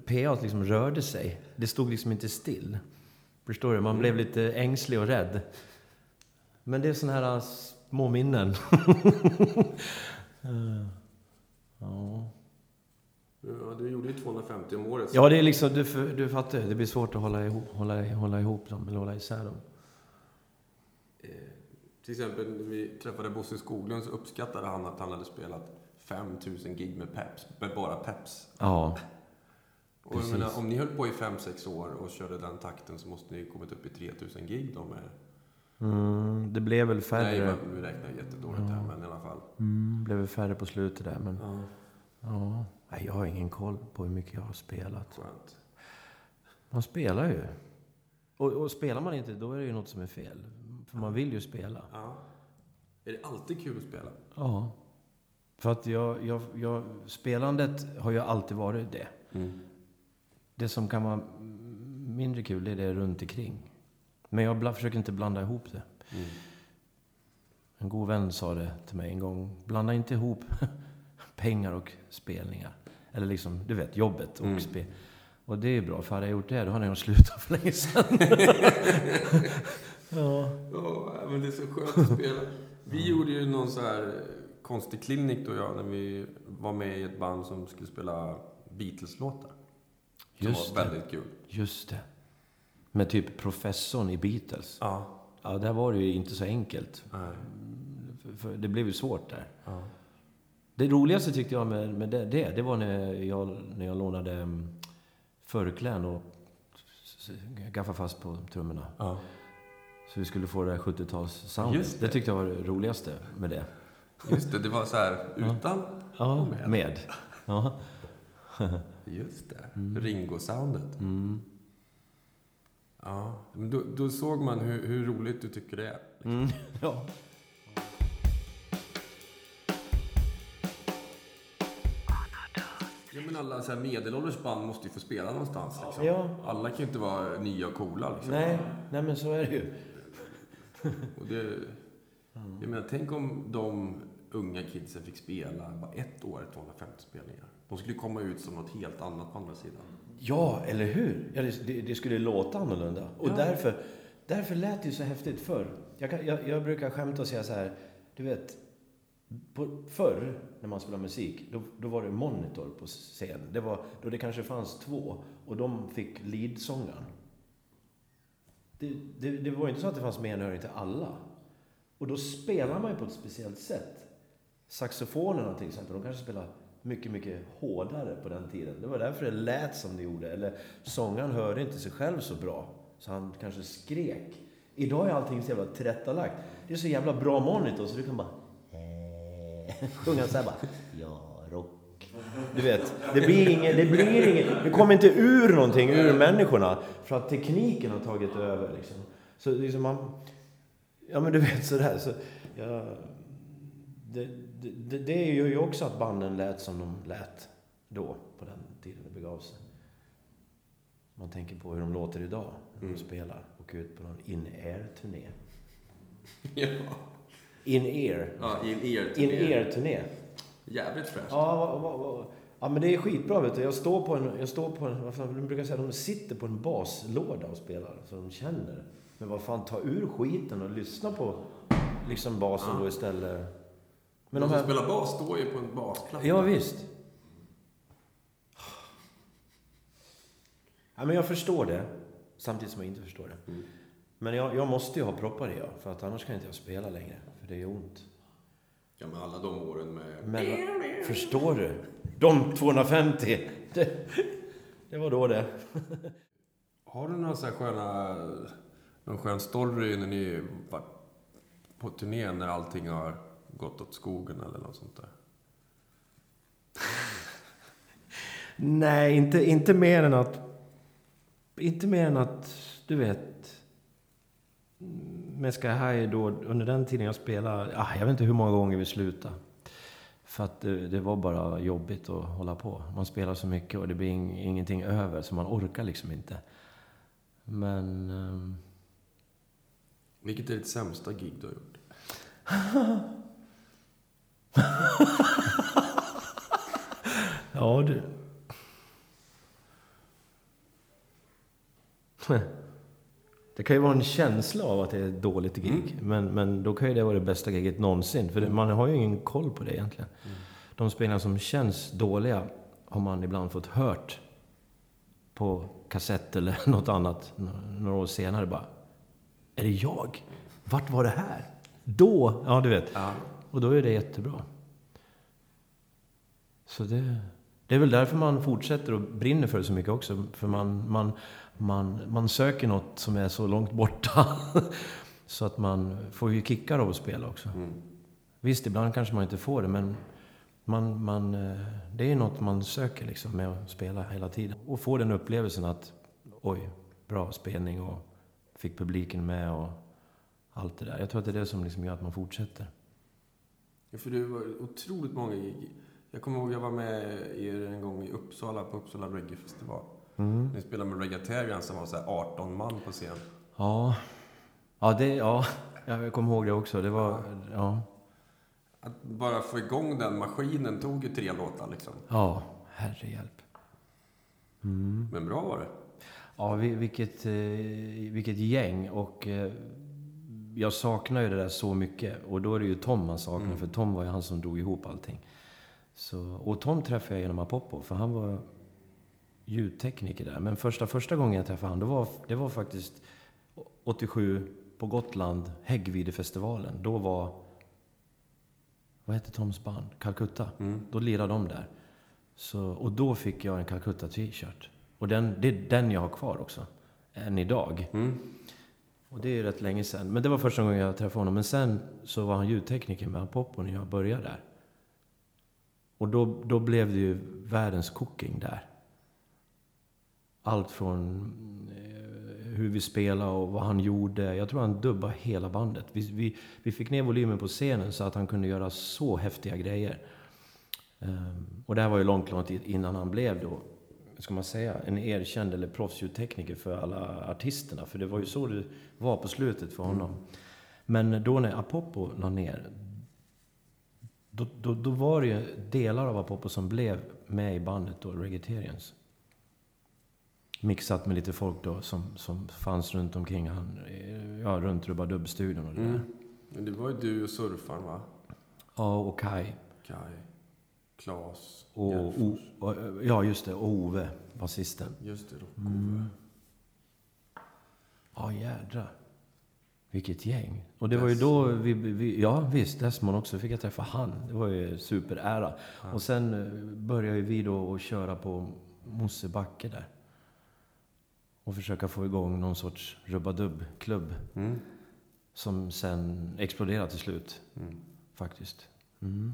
PA liksom rörde sig. Det stod liksom inte still. Förstår du? Man blev lite ängslig och rädd. Men det är såna här små minnen. Ja. ja, du gjorde ju 250 om året. ja, det är liksom, du, du fattar. Det blir svårt att hålla ihop, hålla, hålla ihop dem, eller hålla isär dem. Till exempel när vi träffade Bosse Skoglund så uppskattade han att han hade spelat 5000 gig med Peps, med bara Peps. Ja, Och jag menar, om ni höll på i 5-6 år och körde den takten så måste ni kommit upp i 3000 gig då med... mm, det blev väl Nej, färre. men vi räknar jättedåligt här, men i alla fall. Mm, blev väl färre på slutet där, men Ja, ja. Nej, jag har ingen koll på hur mycket jag har spelat. skönt. Man spelar ju. Och, och spelar man inte, då är det ju något som är fel. För man vill ju spela. Ja. Är det alltid kul att spela? Ja. För att jag, jag, jag, spelandet har ju alltid varit det. Mm. Det som kan vara mindre kul det är det runt omkring. Men jag försöker inte blanda ihop det. Mm. En god vän sa det till mig en gång. Blanda inte ihop pengar och spelningar. Eller liksom, du vet, jobbet och Mm. spel. Och det är bra, för hade jag gjort det, då hade jag nog slutat för länge sedan. ja. Ja, men det är så skönt att spela. Vi gjorde ju någon så här konstig klinik då jag, när vi var med i ett band som skulle spela Beatles-låtar. Just var det. väldigt kul. Just det. Med typ professorn i Beatles. Ja. Ja, där var det ju inte så enkelt. Nej. För, för det blev ju svårt där. Ja. Det roligaste tyckte jag med, med det, det, det var när jag, när jag lånade um, förkläden och gaffade fast på trummorna. Ja. Så vi skulle få det där 70-tals-soundet. Just Det. det. tyckte jag var det roligaste med det. Just det, det var så här utan Ja, och med. med. Ja. Just det. Ringo-soundet. Mm. Ja. Men då, då såg man hur, hur roligt du tycker det är. Mm. ja. Ja, men alla så här medelålders band måste ju få spela någonstans. Liksom. Ja. Alla kan ju inte vara nya och coola. Liksom. Nej, nej, men så är det ju. Och det, jag menar, tänk om de unga kidsen fick spela bara ett år, 250 spelningar. De skulle komma ut som något helt annat på andra sidan. Ja, eller hur? Ja, det, det, det skulle låta annorlunda. Och Ja. därför, därför lät det ju så häftigt förr. Jag, kan, jag, jag brukar skämta och säga så här, du vet, på, förr när man spelade musik, då, då var det monitor på scen. Det var då det kanske fanns två och de fick leadsångaren. Det, det, det var ju inte så att det fanns menhöring till alla. Och då spelar man ju på ett speciellt sätt. Saxofonerna till exempel, de kanske spelar mycket, mycket hårdare på den tiden. Det var därför det lät som det gjorde. Eller sångaren hörde inte sig själv så bra, så han kanske skrek. Idag är allting så jävla tillrättalagt. Det är så jävla bra monitor så du kan bara... Sjunga så här bara... Ja, rock. Du vet, det blir inget, det blir inget, det kommer inte ur någonting ur människorna. För att tekniken har tagit över liksom. Så liksom man... Ja men du vet sådär så... Ja, det, det, det, gör ju också att banden lät som de lät då, på den tiden det begav sig. Man tänker på hur de låter idag, när de spelar. Och ut på någon in-air-turné. Ja. In-ear. Ja, i en er In-ear-turné. Jävligt fräscht. Ja, ja, men det är skitbra vet du. Jag står på en, jag står på en, vad fan, de brukar säga de sitter på en baslåda och spelar, så de känner. Men vad fan, ta ur skiten och lyssna på liksom basen då istället. Men de de som här, spelar bas står ju på en basplatta. ja visst. Ja, men jag förstår det, samtidigt som jag inte förstår det. Mm. Men jag, jag måste ju ha proppar i, ja, för att annars kan inte jag spela längre, för det gör ont. Ja, men alla de åren med... Men förstår du? De 250, det, det var då det. Har du några så här sköna... Någon skön story när ni var på turné när allting har gått åt skogen eller något sånt där? Nej, inte, inte mer än att... Inte mer än att, du vet... Med Sky High då, under den tiden jag spelade, ah, jag vet inte hur många gånger vi slutade. För att det, det var bara jobbigt att hålla på. Man spelar så mycket och det blir ing, ingenting över, så man orkar liksom inte. Men... ehm, Vilket är ditt sämsta gig du har gjort? Ja, du... Det kan ju vara en känsla av att det är ett dåligt gig. Men, men då kan ju det vara det bästa giget någonsin. För det, man har ju ingen koll på det egentligen. De spelningar som känns dåliga har man ibland fått hört på kassett eller något annat några år senare. Bara, är det jag? Vart var det här? Då? Ja, du vet. Ja. Och då är det jättebra. Så det, det är väl därför man fortsätter och brinner för det så mycket också. För man, man, man, man söker något som är så långt borta. så att man får ju kickar av att spela också. Mm. Visst, ibland kanske man inte får det, men man, man, eh, det är något man söker liksom med att spela hela tiden. Och få den upplevelsen att, oj, bra spelning och fick publiken med och allt det där. Jag tror att det är det som liksom gör att man fortsätter. Ja, för du var otroligt många gig. Jag kommer ihåg jag var med er en gång i Uppsala på Uppsala Reggae Festival. Mm. Ni spelade med Reggaeterian som var så här 18 man på scen. Ja. Ja, det... Ja. Jag kommer ihåg det också. Det var... Ja. Att bara få igång den maskinen tog ju tre låtar liksom. Ja, herrehjälp. Men bra var det. Ja, vi- vilket, eh, vilket gäng. Och eh, jag saknar ju det där så mycket. Och då är det ju Tom man saknar. För Tom var ju han som drog ihop allting. Så, och Tom träffade jag genom Apoppo. För han var ljudtekniker där. Men första, första gången jag träffade han, det var, det var faktiskt 87 på Gotland, Häggvidefestivalen. Då var... Vad hette Toms band? Calcutta. Då lirade de där. Så, och då fick jag en Calcutta t-shirt. Och den, det är den jag har kvar också. Än idag. Och det är rätt länge sedan. Men det var första gången jag träffade honom. Men sen så var han ljudtekniker med Apoppo när jag började där. Och då, då blev det ju världens cooking där. Allt från eh, hur vi spelade och vad han gjorde. Jag tror han dubbade hela bandet. Vi, vi, vi fick ner volymen på scenen så att han kunde göra så häftiga grejer. Um, och det här var ju långt, långt innan han blev då, ska man säga, en erkänd eller proffsljudtekniker för alla artisterna. För det var ju så det var på slutet för honom. Men då när Apopo la ner, då, då, då var det ju delar av Apopo som blev med i bandet då, Reggaeterians. Mixat med lite folk då som, som fanns runt omkring han, eh, ja, runt Rubadub-studion och det där. Men det var ju du och surfaren va? Ja, och Kai. Kai, Klas, Och, o, och, ja, just det. Och Ove, basisten. Just det, Rocco. Mm. Ja, jädrar. Vilket gäng. Och det var ju då vi, vi... Ja, visst. Desmond också. fick jag träffa han. Det var ju superära. Och sen eh, började vi då att köra på Mosebacke där. Och försöka få igång någon sorts rubadubb-klubb. Mm. Som sen exploderade till slut. Faktiskt. Mm.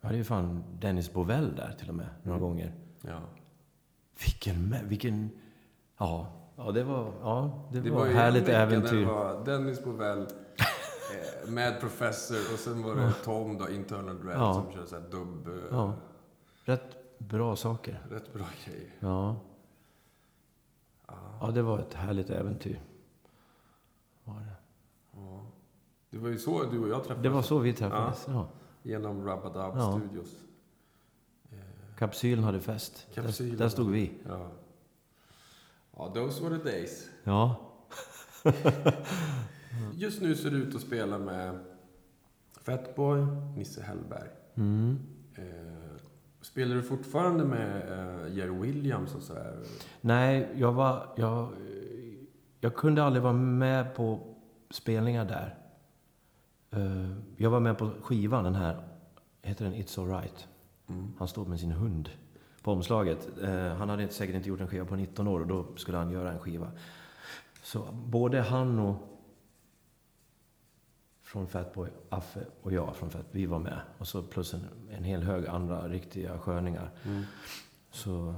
Jag hade ju fan Dennis Bovell där till och med, några gånger. Ja. Vilken, vilken... Ja, ja det var, ja, det Det var, var härligt äventyr. Det var Dennis Bovell, eh, med Professor och sen var det Tom då, Internal Dread, Ja. som körde så här dubb... eh, Ja, rätt bra saker. Rätt bra grejer. Ja. Ja, det var ett härligt äventyr. Var det. Ja. Det var ju så du och jag träffades. det var så vi träffades. Ja. Genom Rabadab Ja. Studios. Kapsylen hade fest. Kapsylen där, där stod vi. Ja. Ja, those were the days. Ja. Just nu ser du ut att spela med Fatboy, Nisse Hellberg. Mm. Spelar du fortfarande med eh, Jerry Williams och så här? Nej, jag var... Jag, jag kunde aldrig vara med på spelningar där. Eh, Jag var med på skivan, den här, heter den It's Alright? Han stod med sin hund på omslaget. Eh, Han hade säkert inte gjort en skiva på 19 år och då skulle han göra en skiva. Så både han och från Fatboy, Affe och jag från Fat, vi var med. Och så plus en, en hel hög andra riktiga sköningar. Så,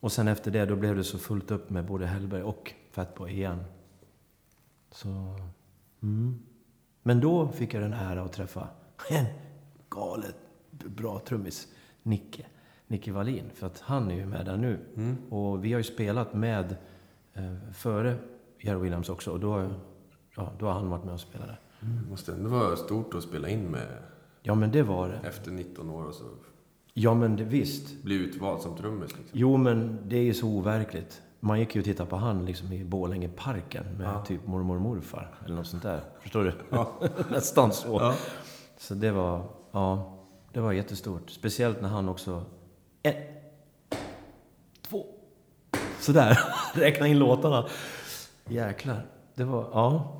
och sen efter det, då blev det så fullt upp med både Hellberg och Fatboy igen. Så, mm. Men då fick jag den ära att träffa en galet bra trummis, Nicke. Nicke Wallin. För att han är ju med där nu. Och vi har ju spelat med eh, före Jerry Williams också. Och då, ja, då har han varit med och spelat där. Det måste ändå vara stort att spela in med Ja, men det var det. efter 19 år och så Ja, men det, visst. bli utvald som trummis. Liksom. Jo, men det är ju så overkligt. Man gick ju och tittade på han liksom i Borlängeparken med typ mormor och morfar. Eller något sånt där. Förstår du? Nästan så. Så det var, ja, det var jättestort. Speciellt när han också... En, två, sådär. Räkna in låtarna. Jäklar. Det var, ja.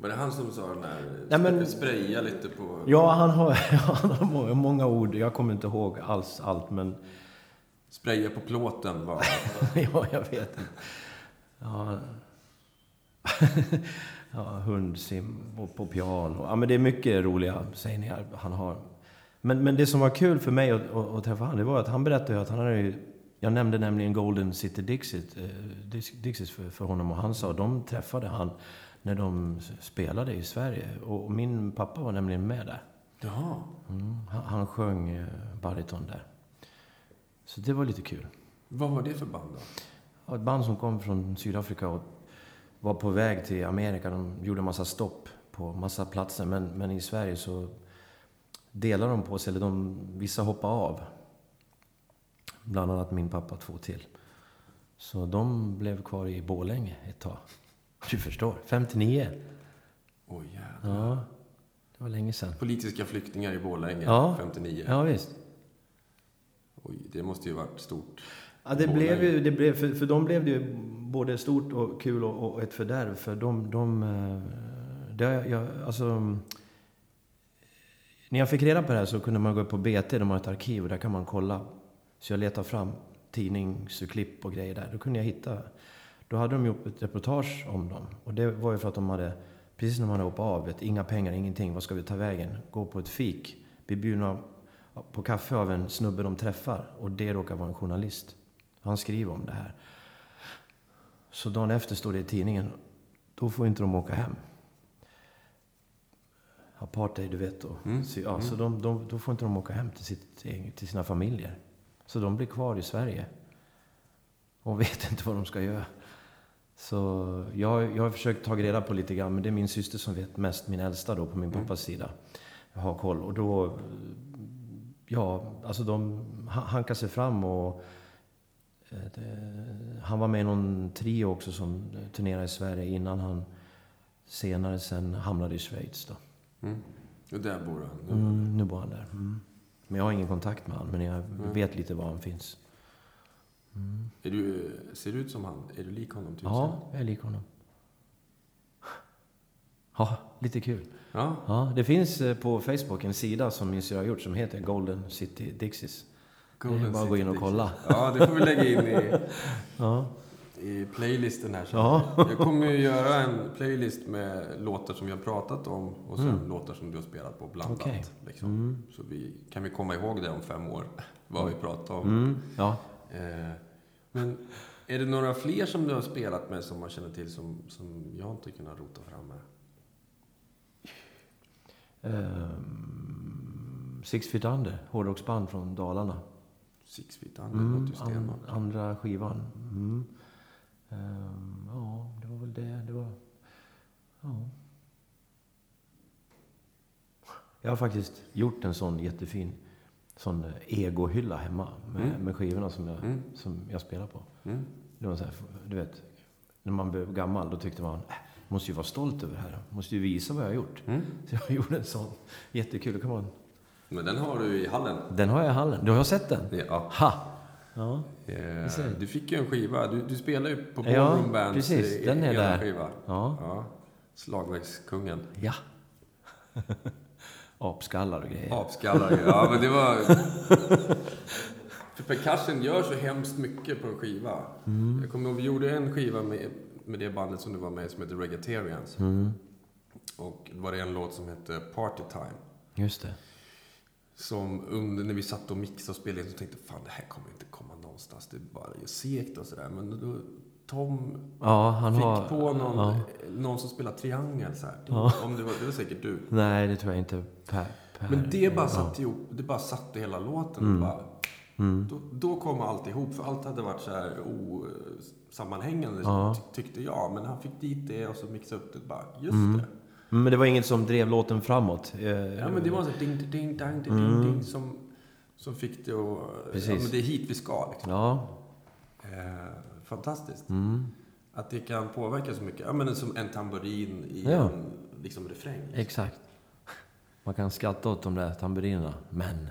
Var det han som sa den där, Nej, men- spraya lite på... Ja, han har, han har många, många ord. Jag kommer inte ihåg alls allt, men Spraya på plåten var... ja, jag vet inte. Ja, ja hundsim och på piano. Ja, men det är mycket roliga sägningar han har. Men, men det som var kul för mig att, att, att träffa honom, det var att han berättade att han hade ju... Jag nämnde nämligen Golden City Dixit, eh, Dix- Dixies för, för honom och han sa att de träffade han när de spelade i Sverige. Och min pappa var nämligen med där. Jaha. Mm, han, han sjöng eh, bariton där. Så det var lite kul. Vad var det för band då? Ja, ett band som kom från Sydafrika och var på väg till Amerika. De gjorde massa stopp på massa platser. Men, men i Sverige så delade de på sig, eller de, vissa hoppade av. Bland annat min pappa, två till. Så de blev kvar i Borlänge ett tag. Du förstår, 59. Oj jävlar. Ja, det var länge sedan. Politiska flyktingar i Borlänge, Ja. 59. Ja, visst. Oj, det måste ju varit stort. Ja, det Borlänge. blev ju, det blev, för, för dem blev det ju både stort och kul och, och ett fördärv. För de... de eh, det, jag, alltså, när jag fick reda på det här så kunde man gå upp på BT, de har ett arkiv och där kan man kolla. Så jag letade fram tidningsklipp och grejer där. Då kunde jag hitta... Då hade de gjort ett reportage om dem. Och det var ju för att de hade, precis när man hade hoppat av, vet, inga pengar, ingenting. Vad ska vi ta vägen? Gå på ett fik. Bli bjudna på kaffe av en snubbe de träffar. Och det råkar vara en journalist. Han skriver om det här. Så dagen efter står det i tidningen, då får inte de åka hem. Apartheid, du vet. Och, Mm, så, ja, så de, de, då får inte de åka hem till, sitt, till sina familjer. Så de blir kvar i Sverige. Och vet inte vad de ska göra. Så jag, jag har försökt ta reda på lite grann, men det är min syster som vet mest, min äldsta då på min pappas sida. Jag har koll. Och då, ja, alltså de ha- hankar sig fram och eh, det, han var med i någon trio också som turnerade i Sverige innan han senare sen hamnade i Schweiz då. Mm. Och där bor han nu. Mm, nu bor han där. Mm. Men jag har ingen kontakt med honom, men jag vet lite var han finns. Är du, ser du ut som han? Är du lik honom? Typ Ja, jag är lik honom. Ja, lite kul. ja. Ja, det finns eh, på Facebook en sida som min syrra har gjort som heter Golden City Dixies. Det är bara att gå in och kolla. Ja, det får vi lägga in i, Ja. i playlisten här. Ja. Jag kommer ju göra en playlist med låtar som vi har pratat om och sen Mm. låtar som du har spelat på blandat. Okej. Liksom. Mm. Så vi, kan vi komma ihåg det om fem år, vad vi pratar om. Mm. Ja. Eh, men är det några fler som du har spelat med som man känner till som, som jag inte kunnat rota fram med? Ehm, Six Feet Under, hårdrocksband från Dalarna. Six Feet Under Mm, låter ju an, stenhårt. andra skivan. Mm. Ehm, ja, det var väl det. Det var... Ja. Jag har faktiskt gjort en sån jättefin sån eh, egohylla hemma med, Mm. med skivorna som jag, Mm. som jag spelar på. Mm. Det var så här, du vet, när man blev gammal då tyckte man, äh, måste ju vara stolt över det här. Måste ju visa vad jag har gjort. Mm. Så jag gjorde en sån. Jättekul. Då kan man, Men den har du i hallen. den har jag i hallen. Du har sett den? Ja. Ha! Ja. Eh, du fick ju en skiva. Du, du spelar ju på Ja, Ballroom Bands precis. Den är där. skiva. Ja. Ja. Slagverkskungen. Ja. Apskallar och grejer. Apskallar. Ja, men det var... För percussion gör så hemskt mycket på en skiva. Mm. Jag kommer ihåg, vi gjorde en skiva med, med det bandet som du var med som heter Reggaetarians. Mm. Och då var det en låt som hette Party Time. Just det. Som under, när vi satt och mixade och spelade in så tänkte jag, fan det här kommer inte komma någonstans. Det är bara det är segt och sådär. Men då, Tom Ja, han fick har... på någon, Ja. någon som spelar triangel så här. Ja. Om det var, det var säkert du. Nej, det tror jag inte. Per, per, Men det bara satte ihop, det bara satte hela låten. Mm. Bara, Mm. då, då kom allt ihop, för allt hade varit så här osammanhängande Ja. ty, tyckte jag. Men han fick dit det och så mixade upp det bara, just Mm. det. Men det var inget som drev låten framåt? Eh, Ja men det var så ding, ding, ding, dang, ding, Mm. ding, ding som, som fick det att... Precis. Ja, men det är hit vi ska liksom. Ja. Eh, fantastiskt. Mm. Att det kan påverka så mycket. Ja men som en tamburin i Ja. en liksom refräng. Exakt. Man kan skratta åt de där tamburinerna, men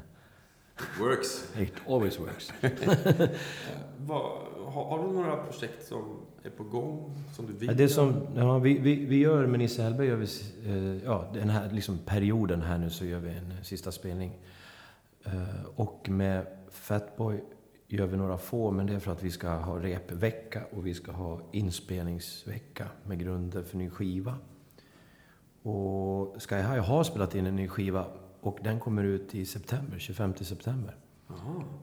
It works. it always works. Vad, har, har du några projekt som är på gång? Som du vill Ja, det som, ja, vi, vi, vi gör med Nisse Hellberg, gör vi, eh, ja, den här liksom perioden här nu så gör vi en sista spelning. Eh, och med Fatboy gör vi några få, men det är för att vi ska ha repvecka och vi ska ha inspelningsvecka med grunder för ny skiva. Och Sky High har spelat in en ny skiva och den kommer ut i september, 25 september.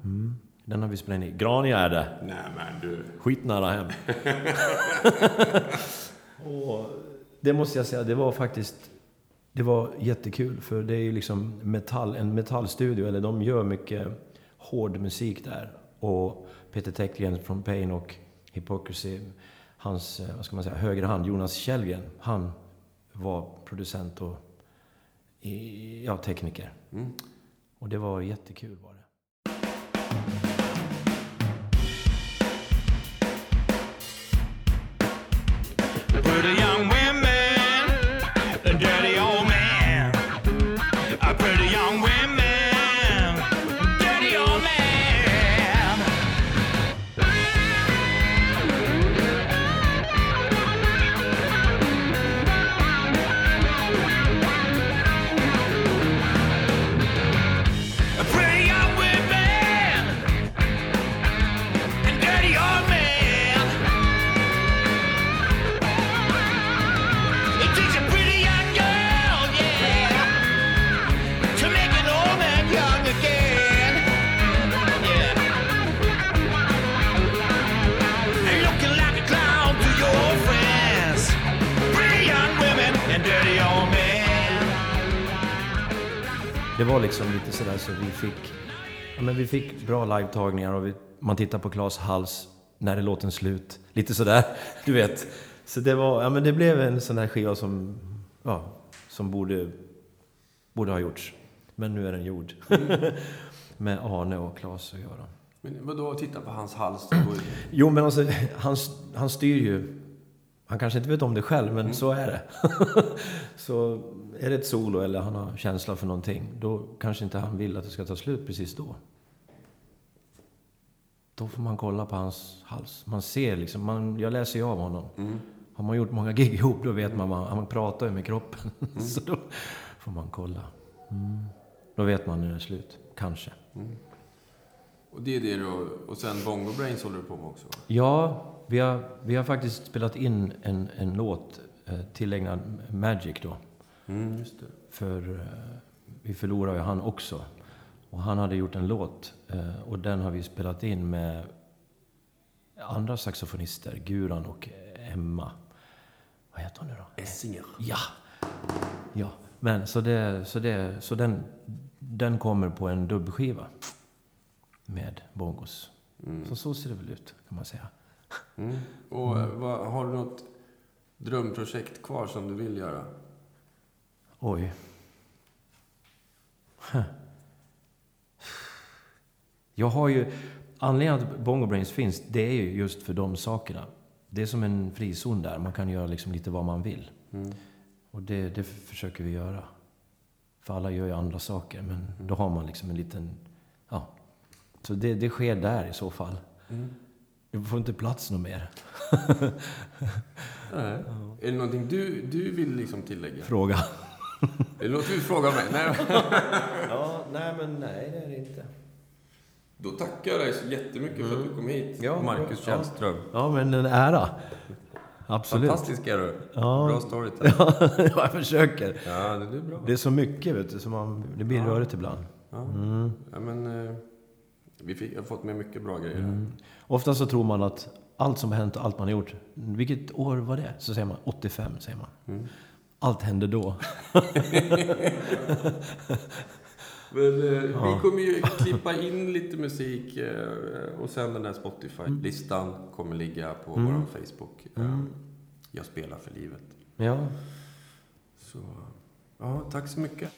Mm. Den har vi spelat in i Grangärde. Nej men du. Skitnära hem. och det måste jag säga, det var faktiskt... Det var jättekul, för det är ju liksom metall, en metallstudio, eller de gör mycket hård musik där. Och Peter Täckgren från Pain och Hypocrisy, hans, eh, vad ska man säga, högra hand, Jonas Källgren, han var producent och ja, tekniker. Mm. Och det var jättekul var det. Pretty young women, Det var liksom lite sådär så vi fick, ja, men vi fick bra live-tagningar och vi, man tittar på Klas hals, när är låten slut? Lite sådär, du vet. Så det var, ja men det blev en sån där skiva som, ja, som borde, borde ha gjorts. Men nu är den gjord. Med Arne och Klas att göra. Men vadå, titta på hans hals? Jo men alltså, han, han styr ju. Han kanske inte vet om det själv, men så är det. så är det ett solo eller han har känsla för någonting, då kanske inte han vill att det ska ta slut precis då. Då får man kolla på hans hals. Man ser liksom, man, jag läser ju av honom. Har man gjort många gig ihop, då vet man, man, man pratar ju med kroppen. så då får man kolla. Mm. Då vet man när det är slut, kanske. Och det är det du... Och sen Bongo Brains håller du på med också? va? Ja, vi har, vi har faktiskt spelat in en, en låt eh, tillägnad Magic då. Mm. För eh, vi förlorade ju han också. Och han hade gjort en låt eh, och den har vi spelat in med andra saxofonister, Guran och Emma. Vad heter hon nu då? Essinger. Ja! Ja, men så, det, så, det, så den, den kommer på en dubbskiva. Med bongos. Så så ser det väl ut, kan man säga. Mm. Och eh, vad, har du något drömprojekt kvar som du vill göra? Oj. Jag har ju... Anledningen att Bongo Brains finns, det är ju just för de sakerna. Det är som en frizon där. Man kan göra liksom lite vad man vill. Och det, det försöker vi göra. För alla gör ju andra saker, men då har man liksom en liten... Ja. Så det, det sker där i så fall. Det får inte plats något mer. Nej. Är det någonting du, du vill liksom tillägga? Fråga. Det något du fråga mig? Nej. Ja, nej men nej det är det inte. Då tackar jag dig så jättemycket för att du kom hit. Ja, Marcus ja. Källström. Ja, men en ära. Absolut. Fantastisk är du. Ja. Bra storytelling. Ja, jag försöker. Ja, det är bra. Det är så mycket, vet du, så man, det blir rörigt ibland. Ja. ja men, eh, vi fick, har fått med mycket bra grejer. Mm. Ofta så tror man att allt som har hänt och allt man har gjort, vilket år var det? Så säger man 85, säger man. Allt hände då. Men, eh, Vi kommer ju klippa in lite musik eh, och sen den här Spotify-listan kommer ligga på vår Facebook. Eh, Jag spelar för livet. Ja, Så, ja, tack så mycket.